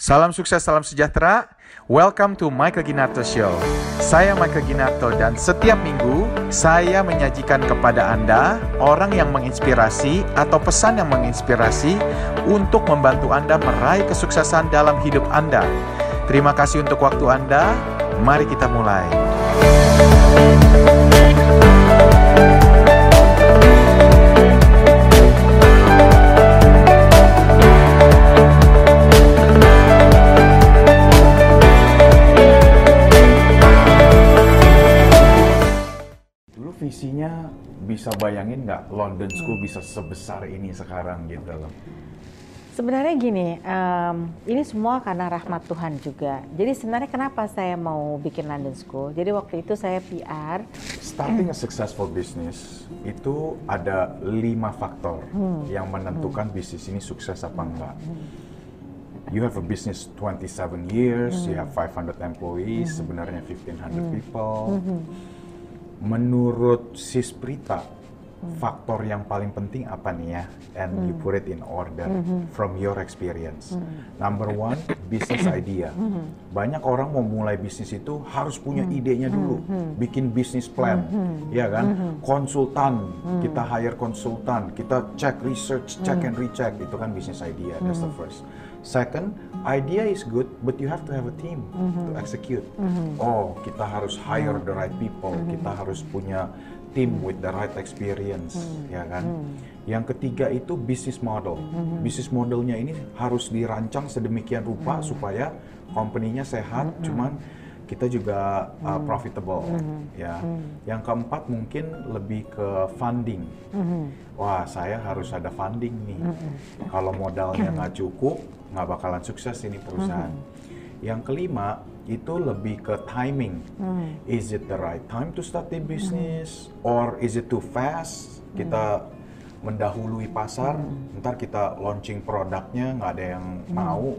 Salam sukses, salam sejahtera. Welcome to Michael Ginarto Show. Saya Michael Ginarto dan setiap minggu saya menyajikan kepada Anda orang yang menginspirasi atau pesan yang menginspirasi untuk membantu Anda meraih kesuksesan dalam hidup Anda. Terima kasih untuk waktu Anda. Mari kita mulai. Visinya bisa bayangin nggak London School bisa sebesar ini sekarang gitu loh. Sebenarnya gini, em, ini semua karena rahmat Tuhan juga. Jadi sebenarnya kenapa saya mau bikin London School? Jadi waktu itu saya PR. Starting a successful business itu ada lima faktor yang menentukan bisnis ini sukses apa enggak. You have a business 27 years, you have 500 employees, sebenarnya 1500 people. Menurut Sis Prita, faktor yang paling penting apa nih ya? And you put it in order from your experience. Number one, business idea. Banyak orang mau mulai bisnis itu harus punya idenya dulu, bikin business plan, ya kan? Konsultan, kita hire konsultan, kita cek research, check and recheck, itu kan business idea. That's the first. Second, idea is good, but you have to have a team to execute. Oh, kita harus hire the right people, kita harus punya team with the right experience, ya kan? Yang ketiga itu business model. Business modelnya ini harus dirancang sedemikian rupa supaya company-nya sehat, cuman kita juga uh, profitable, ya. Yang keempat mungkin lebih ke funding. Wah, saya harus ada funding nih. Kalau modalnya nggak cukup, nggak bakalan sukses ini perusahaan. Yang kelima itu lebih ke timing. Is it the right time to start the business, or is it too fast? Kita mendahului pasar, ntar kita launching produknya nggak ada yang mau,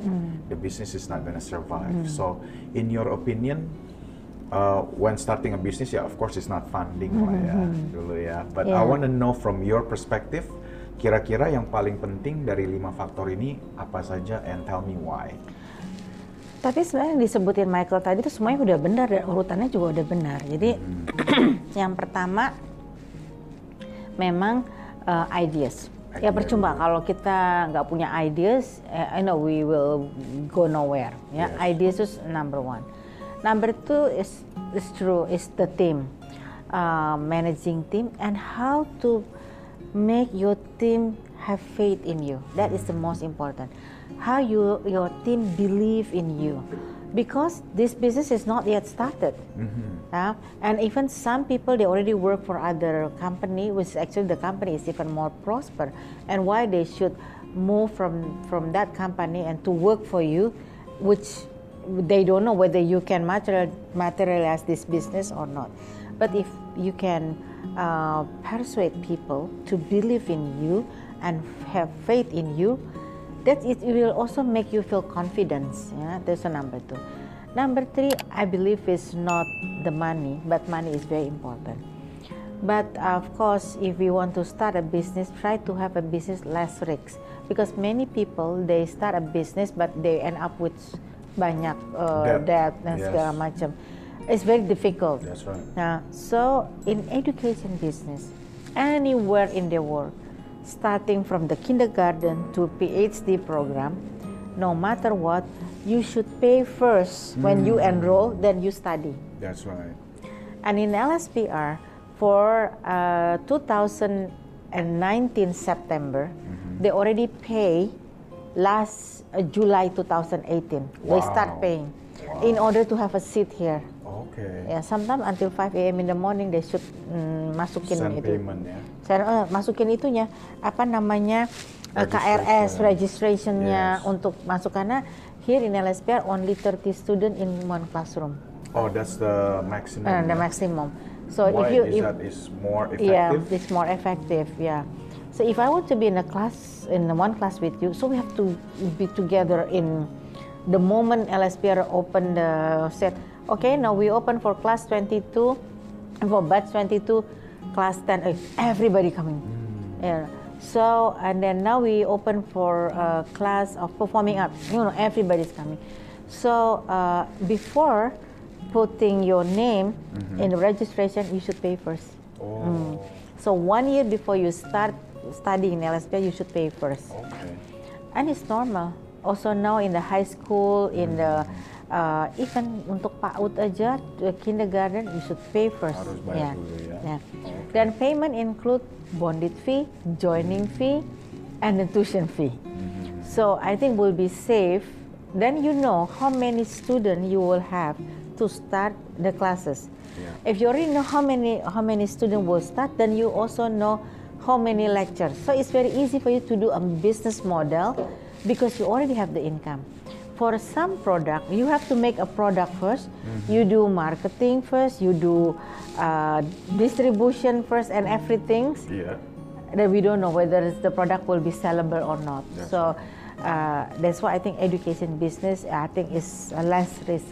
the business is not gonna survive. So, in your opinion, uh, when starting a business, ya of course it's not funding lah ya dulu ya. But I Yeah. want to know from your perspective, kira-kira yang paling penting dari lima faktor ini apa saja and tell me why. Tapi sebenarnya yang disebutin Michael tadi itu semuanya udah benar dan urutannya juga udah benar. Jadi yang pertama memang uh, ideas. Ya Idea percuma dulu. kalau kita nggak punya ideas, eh, I know we will go nowhere. Ya, Yes. ideas is number one. Number two is is true is the team, uh, managing team and how to make your team have faith in you. That is the most important. How you your team believe in you, because this business is not yet started. Yeah, and even some people they already work for other company, which actually the company is even more prosper. And why they should move from from that company and to work for you, which they don't know whether you can material, materialize this business or not. But if you can uh, persuade people to believe in you and have faith in you, that it will also make you feel confidence. That's a number two. Number three, I believe is not the money, but money is very important. But of course, if we want to start a business, try to have a business less risks because many people they start a business but they end up with banyak uh, Debt. debt dan Yes. segala macam. It's very difficult. That's right. Now, so in education business, anywhere in the world, starting from the kindergarten to PhD program, no matter what, you should pay first when you enroll, then you study. That's right. And in LSPR, for uh, 2019 September, they already pay last uh, July 2018. They start Wow. paying in order to have a seat here. Oke. Ya, sometimes until 5 a.m. in the morning they should mm, masukin Send itu. payment ya. Saya eh, masukin itunya apa namanya eh, Registration. KRS registrationnya Yes. untuk masuk karena here in LSPR only 30 student in one classroom. Oh, that's the maximum. Uh, the ya? maximum. So Why if you is if that is more yeah, effective? it's more effective. Yeah. So if I want to be in a class in one class with you, so we have to be together in the moment LSPR open the set. Okay, now we open for class 22, for batch 22, class 10. eh, Everybody coming. Hmm. Yeah. So and then now we open for a class of performing arts. You know, everybody's coming. So uh, before putting your name mm-hmm. in the registration, you should pay first. Oh, mm. So one year before you start studying in LSP, you should pay first. okay. And it's normal. Also now in the high school, in the mm-hmm. Uh, even untuk PAUD aja, the kindergarten you should pay first. Harus bayar Yeah. dulu ya. Yeah. Oke. Dan payment include bonded fee, joining fee, and the tuition fee. Mm-hmm. So I think we'll be safe. Then you know how many students you will have to start the classes. Yeah. If you already know how many how many students will start, then you also know how many lectures. So it's very easy for you to do a business model because you already have the income. For some product, you have to make a product 1st You do marketing first. You do uh, distribution first, and everything. Iya. Then we don't know whether the product will be sellable or not. So uh, that's why I think education business I think is less risk.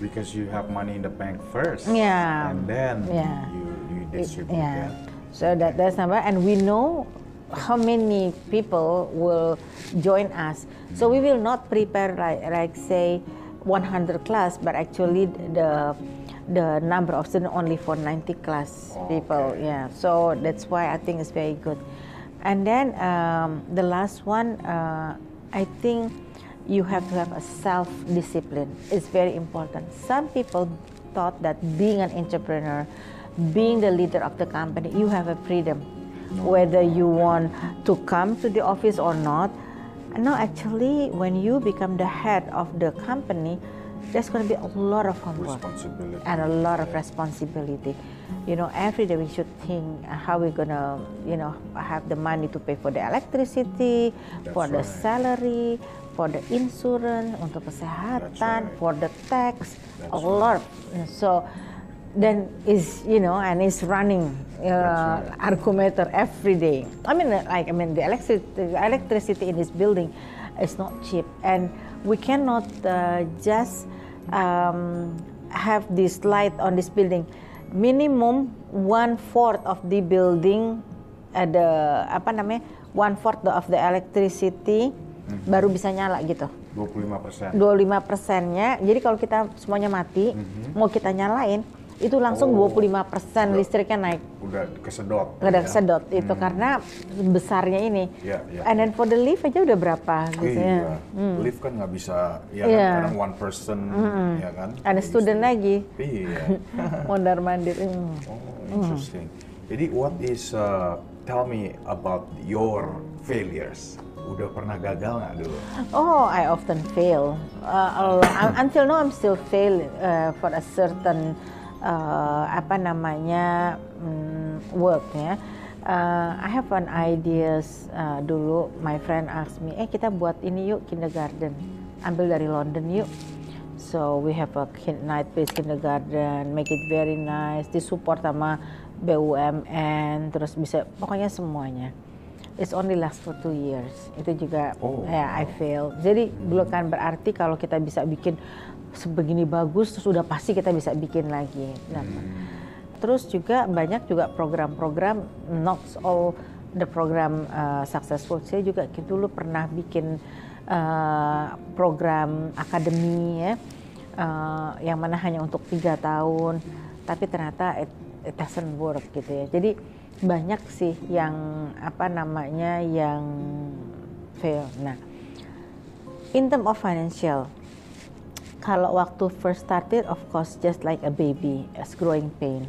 Because you have money in the bank first. Yeah. And then Yeah. you you distribute yeah. it. So that that's number, and we know how many people will join us. So we will not prepare like like say 100 class, but actually the the number of students only for 90 class people. Okay. Yeah. So that's why I think it's very good. And then um, the last one, uh, I think you have to have a self discipline. It's very important. Some people thought that being an entrepreneur, being the leader of the company, you have a freedom, whether you want to come to the office or not. No, actually, when you become the head of the company, there's going to be a lot of homework Responsibility. and a lot of responsibility. You know, every day we should think uh, how we're gonna, you know, have the money to pay for the electricity, for the right. salary, for the insurance, untuk kesehatan, right. for the tax, That's a lot. So then is you know, and it's running uh, argumentator every day. I mean, uh, like I mean, the electricity, the electricity in this building is not cheap, and we cannot uh, just um, have this light on this building. Minimum one fourth of the building ada apa namanya one fourth of the electricity baru bisa nyala gitu. 25%. 25 persennya. Jadi kalau kita semuanya mati, mau kita nyalain, itu langsung Oh. 25 persen listriknya naik. Udah kesedot. Ada ya. kesedot itu karena besarnya ini. Iya, iya. And then for the lift aja udah berapa gitu ya. Iya. Lift kan nggak bisa, ya Iya. kan, kadang one person, ya kan. Ada student lagi, Iya. mondar mandir. Hmm. Oh, interesting. Jadi what is, uh, tell me about your failures. Udah pernah gagal nggak dulu? Oh, I often fail. Uh, until now, I'm still fail uh, for a certain uh, apa namanya mm, work ya. Uh, I have an ideas uh, dulu. My friend asked me, eh kita buat ini yuk kindergarten. Ambil dari London yuk. So we have a kin- night-based kindergarten, make it very nice, disupport sama BUMN, terus bisa pokoknya semuanya. It's only last for two years. Itu juga Oh, ya I fail. Jadi bukan berarti kalau kita bisa bikin sebegini bagus terus udah pasti kita bisa bikin lagi. Nah, Terus juga banyak juga program-program not all the program uh, successful. Saya juga dulu pernah bikin uh, program akademi ya, uh, yang mana hanya untuk tiga tahun, tapi ternyata it, it doesn't work gitu ya. Jadi banyak sih yang apa namanya yang fail. Nah, in term of financial, kalau waktu first started, of course just like a baby, as growing pain.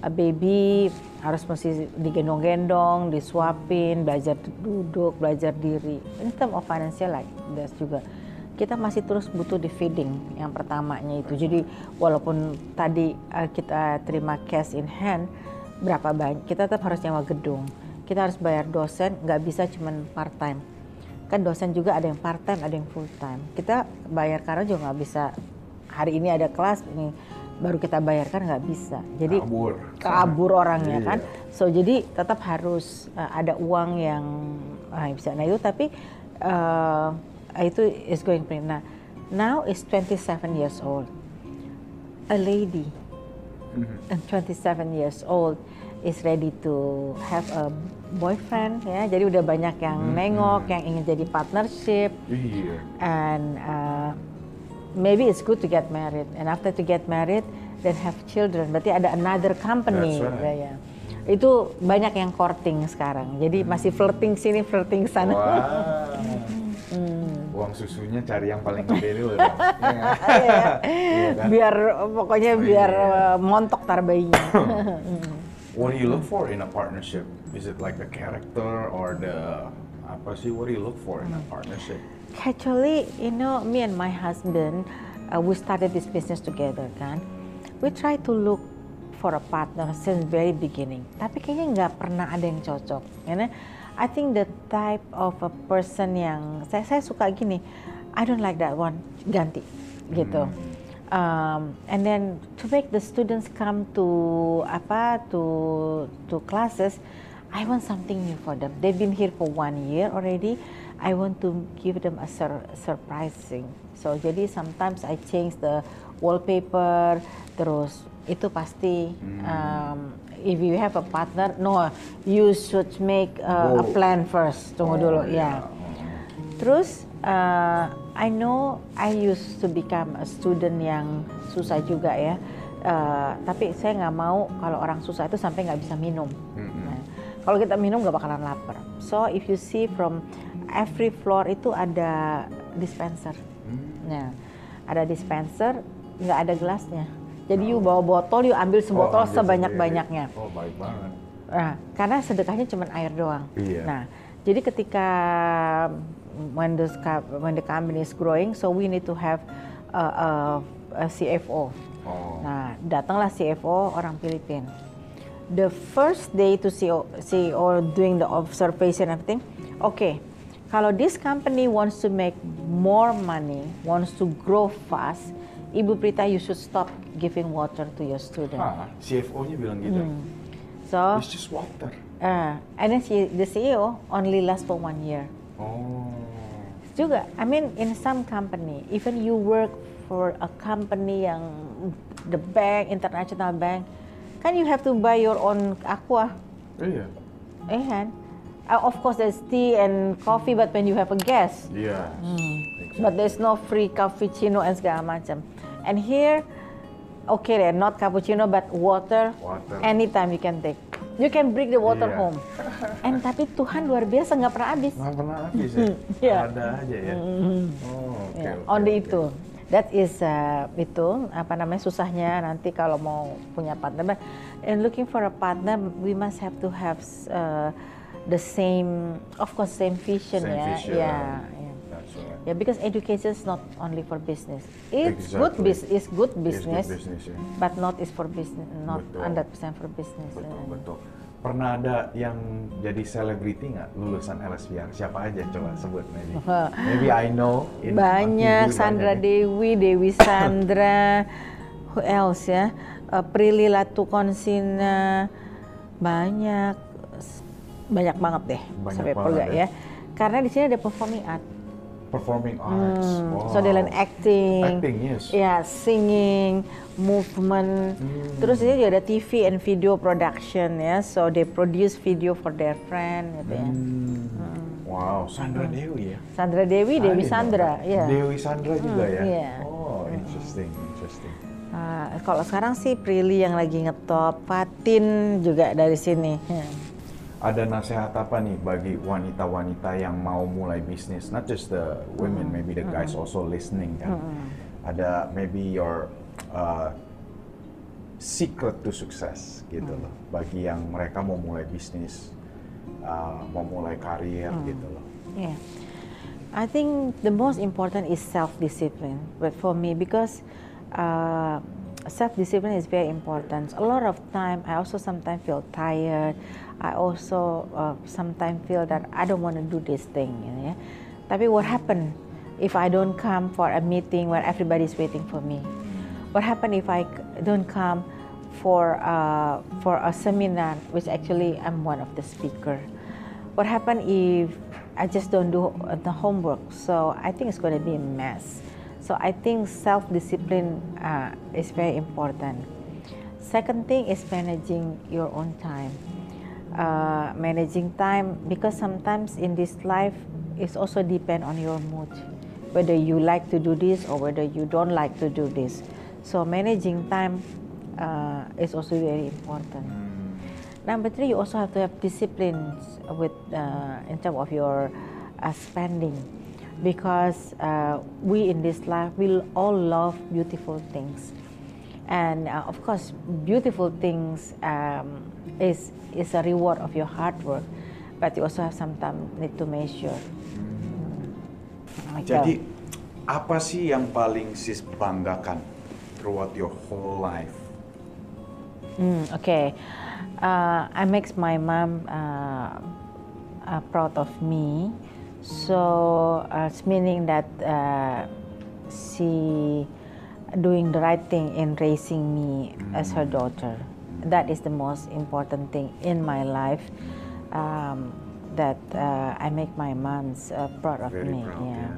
A baby harus mesti digendong-gendong, disuapin, belajar duduk, belajar diri. In term of financial like that's juga. Kita masih terus butuh di feeding yang pertamanya itu. Jadi walaupun tadi uh, kita terima cash in hand, berapa banyak, kita tetap harus nyewa gedung. Kita harus bayar dosen, nggak bisa cuman part time kan dosen juga ada yang part time ada yang full time kita bayar karena juga nggak bisa. Hari ini ada kelas ini baru kita bayarkan nggak bisa. Jadi Kabur. kabur orangnya Iya. kan? So jadi tetap harus uh, ada uang yang uh, bisa. Nah itu tapi uh, itu is going pretty nah now is 27 years old. A lady. And 27 years old is ready to have a boyfriend ya. Jadi udah banyak yang Hmm, nengok, yang ingin jadi partnership Iya. and uh, maybe it's good to get married and after to get married then have children. Berarti ada another company. That's right. ya, ya. Itu banyak yang courting sekarang. Jadi masih flirting sini, flirting sana. Wah. Hmm. Uang susunya cari yang paling gede dulu dong. Iya? Iya. Kan? biar pokoknya Oh, biar iya. uh, montok tar bayinya. What do you look for in a partnership? Is it like the character or the apa sih? What do you look for in a partnership? Actually, you know, me and my husband, uh, we started this business together, kan. We try to look for a partner since very beginning. Tapi kayaknya nggak pernah ada yang cocok. You know? I think the type of a person yang saya saya suka gini, I don't like that one, ganti, gitu. Um, and then to make the students come to apa to to classes, I want something new for them. They've been here for one year already. I want to give them a sur- surprising. So jadi sometimes I change the wallpaper. Terus itu pasti um, if you have a partner, no, you should make uh, a Oh. plan first. Tunggu dulu, ya. Terus uh, I know I used to become a student yang susah juga ya. Uh, tapi saya nggak mau kalau orang susah itu sampai nggak bisa minum. Nah, kalau kita minum nggak bakalan lapar. So if you see from every floor itu ada dispenser. Nah, ada dispenser nggak ada gelasnya. Jadi you bawa botol, you ambil sebotol Oh, sebanyak-banyaknya. Oh, baik banget. Nah, karena sedekahnya cuma air doang. Iya. Nah, jadi ketika when the when the company is growing, so we need to have a, a, a CFO. Oh. Nah, datanglah CFO orang Filipina. The first day to CEO, CEO doing the observation and everything, okay, kalau this company wants to make more money, wants to grow fast, Ibu Prita, you should stop giving water to your student. Ah, CFO-nya bilang gitu. So, It's just water. Uh, and then she, the CEO only lasts for one year. Oh. Juga, I mean in some company, even you work for a company yang the bank, international bank, kan you have to buy your own aqua, Iya. eh kan? Uh, of course there's tea and coffee, but when you have a guest, Iya. but there's no free cappuccino and segala macam. And here, okay deh, not cappuccino but water, Water. anytime you can take. You can bring the water Iya. home. And tapi Tuhan luar biasa nggak pernah habis. Nggak pernah habis ya? Iya. Ada aja ya? Oh, oke. Ya, oke, only oke. itu. That is uh, itu apa namanya susahnya nanti kalau mau punya partner. But in looking for a partner, we must have to have uh, the same, of course, same vision Same ya. vision. Ya, ya. Yeah, because education is not only for business. It's good Exactly. is good It's business, good business ya. but not is for business, not Betul. 100% for business. Betul, Yeah. betul. Pernah ada yang jadi selebriti nggak lulusan LSPR? Siapa aja coba sebut maybe. Maybe I know. in- banyak Sandra banyak ya. Dewi, Dewi Sandra, who else ya? Uh, Prilly Latukonsina, banyak, banyak banget deh Banyak sampai banget perga ya. ya. Karena di sini ada performing art, Performing arts. Hmm, Wow. so they learn acting, Acting, yes. ya singing, movement. Hmm. Terus ini juga ada TV and video production ya, so they produce video for their friend gitu ya. Hmm. Wow, Sandra Dewi ya. Sandra Dewi, Dewi Sandra, ya. Dewi Sandra juga ya. iya. Oh, interesting, interesting. Ah, kalau sekarang sih Prilly yang lagi ngetop, Fatin juga dari sini. Ya. Ada nasihat apa nih bagi wanita-wanita yang mau mulai bisnis? Not just the women, maybe the guys also listening kan. Ada maybe your uh, secret to success gitu loh. Bagi yang mereka mau mulai bisnis, uh, mau mulai karir gitu loh. Yeah. I think the most important is self-discipline. But for me, because uh, self-discipline is very important. A lot of time, I also sometimes feel tired. I also uh, sometimes feel that I don't want to do this thing. You know, yeah? Tapi what happen if I don't come for a meeting where everybody is waiting for me? What happen if i don't come for uh, for a seminar, which actually I'm one of the speaker? What happen if I just don't do the homework? So I think it's going to be a mess. So I think self-discipline uh, is very important. second thing is managing your own time. Uh, managing time because sometimes in this life it also depend on your mood, whether you like to do this or whether you don't like to do this. So managing time uh, is also very important. Number three, you also have to have discipline with uh, in terms of your uh, spending, because uh, we in this life will all love beautiful things, and uh, of course, beautiful things um, is is a reward of your hard work, but you also have sometimes need to measure. Hmm. Jadi apa sih yang paling sis banggakan throughout your whole life? Mm, okay, uh, I makes my mom uh, uh, proud of me. So uh, it's meaning that uh, she doing the right thing in raising me as her daughter. That is the most important thing in my life. Um, that uh, I make my moms uh, proud of Very me. proud, yeah.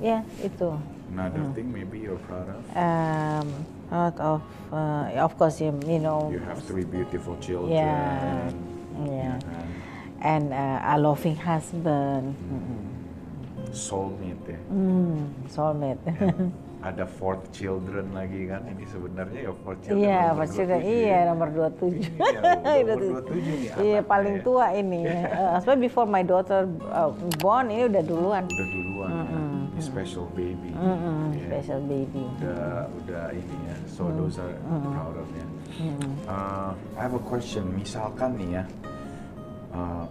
yeah, itu. Another thing maybe you're proud of? Um, proud of, uh, of course, you, you know. You have three beautiful children. Yeah, yeah. kan? And uh, a loving husband, Soulmate ya. mm, soulmate. And ada fourth children lagi kan? Ini sebenarnya ya fourth children. Iya, nomor maksudnya 27 iya ya. nomor 27. Iya, udah umur 27 nih Iya, paling ya. tua ini. Uh, sebenarnya before my daughter uh, born ini udah duluan. Udah duluan ya. Ini special baby. Mm-mm, ya. Special baby. Udah, udah ini ya. So those are proud of ya. Uh, I have a question. Misalkan nih ya, uh,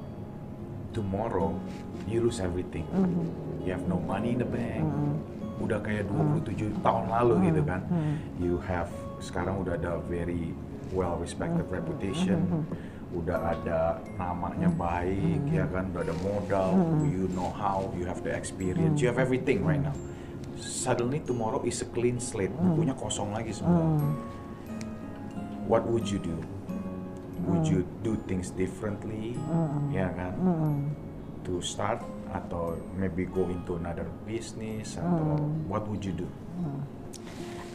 tomorrow you lose everything. You have no money in the bank. Udah kayak 27 tahun lalu gitu kan. You have sekarang udah ada very well respected reputation. Udah ada namanya baik ya kan, udah ada modal, you know how, you have the experience, you have everything right now. Suddenly tomorrow is a clean slate, bukunya kosong lagi semua. What would you do? Would you do things differently? Ya kan? To start atau maybe go into another business atau what would you do?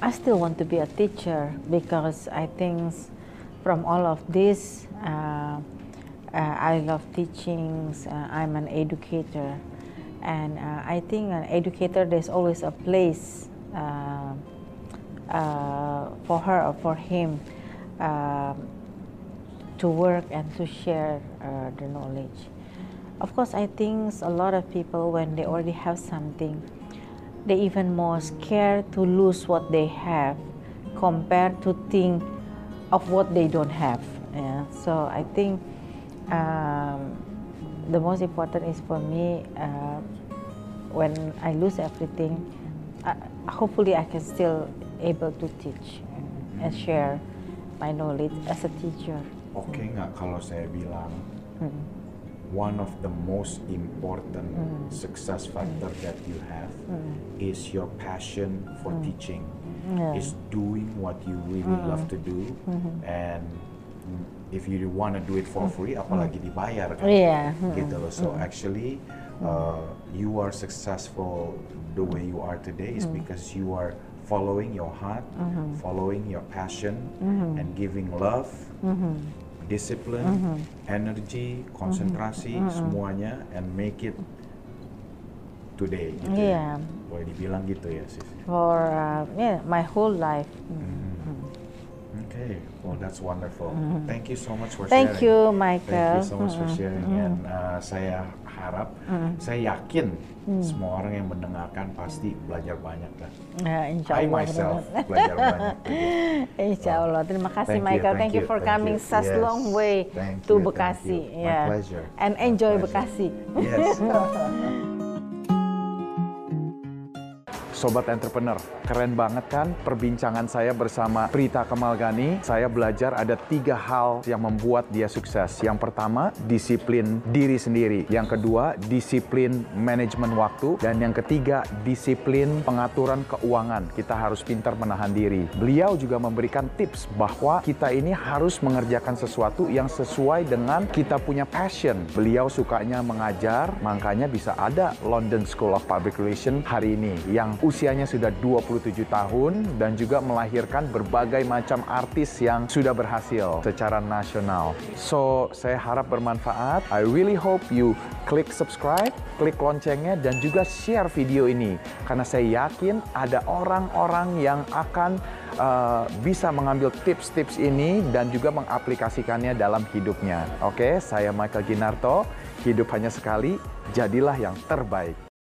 I still want to be a teacher because I think from all of this, uh, uh, I love teachings. Uh, I'm an educator, and uh, I think an educator there's always a place uh, uh, for her or for him uh, to work and to share uh, the knowledge. Of course, I think a lot of people when they already have something they even more scared to lose what they have compared to think of what they don't have. Yeah. So I think um, the most important is for me uh, when I lose everything, uh, hopefully I can still able to teach and share my knowledge as a teacher. Oke nggak kalau saya bilang Hmm. one of the most important success factor that you have is your passion for teaching, Yeah. is doing what you really love to do, and if you want to do it for free, apalagi dibayar kan? Yeah. gitu loh. So actually, uh, you are successful the way you are today is because you are following your heart, following your passion, and giving love, discipline, energy, konsentrasi, semuanya, and make it today. Gitu ya. Yeah. Boleh dibilang gitu ya, sis. For uh, yeah, my whole life. Okay, well that's wonderful. Thank you so much for Mm-hmm. Thank sharing. you, Thank Michael. you so much for sharing. And uh, saya harap, saya yakin semua orang yang mendengarkan pasti belajar banyak kan. Ya, insya I Allah. myself belajar banyak. Insya Allah. Terima kasih Thank you, Michael. thank Thank you you, for thank coming you. such Yes. long way Thank to you, thank Bekasi. you. My Yeah. pleasure. And My enjoy pleasure. Bekasi. Yes. Sobat entrepreneur, keren banget kan perbincangan saya bersama Prita Kemalgani. Saya belajar ada tiga hal yang membuat dia sukses. Yang pertama, disiplin diri sendiri. Yang kedua, disiplin manajemen waktu. Dan yang ketiga, disiplin pengaturan keuangan. Kita harus pintar menahan diri. Beliau juga memberikan tips bahwa kita ini harus mengerjakan sesuatu yang sesuai dengan kita punya passion. Beliau sukanya mengajar, makanya bisa ada London School of Public Relations hari ini yang usianya sudah 27 tahun dan juga melahirkan berbagai macam artis yang sudah berhasil secara nasional. So, saya harap bermanfaat. I really hope you klik subscribe, klik loncengnya dan juga share video ini karena saya yakin ada orang-orang yang akan uh, bisa mengambil tips-tips ini dan juga mengaplikasikannya dalam hidupnya. Oke, saya Michael Ginarto. Hidup hanya sekali, jadilah yang terbaik.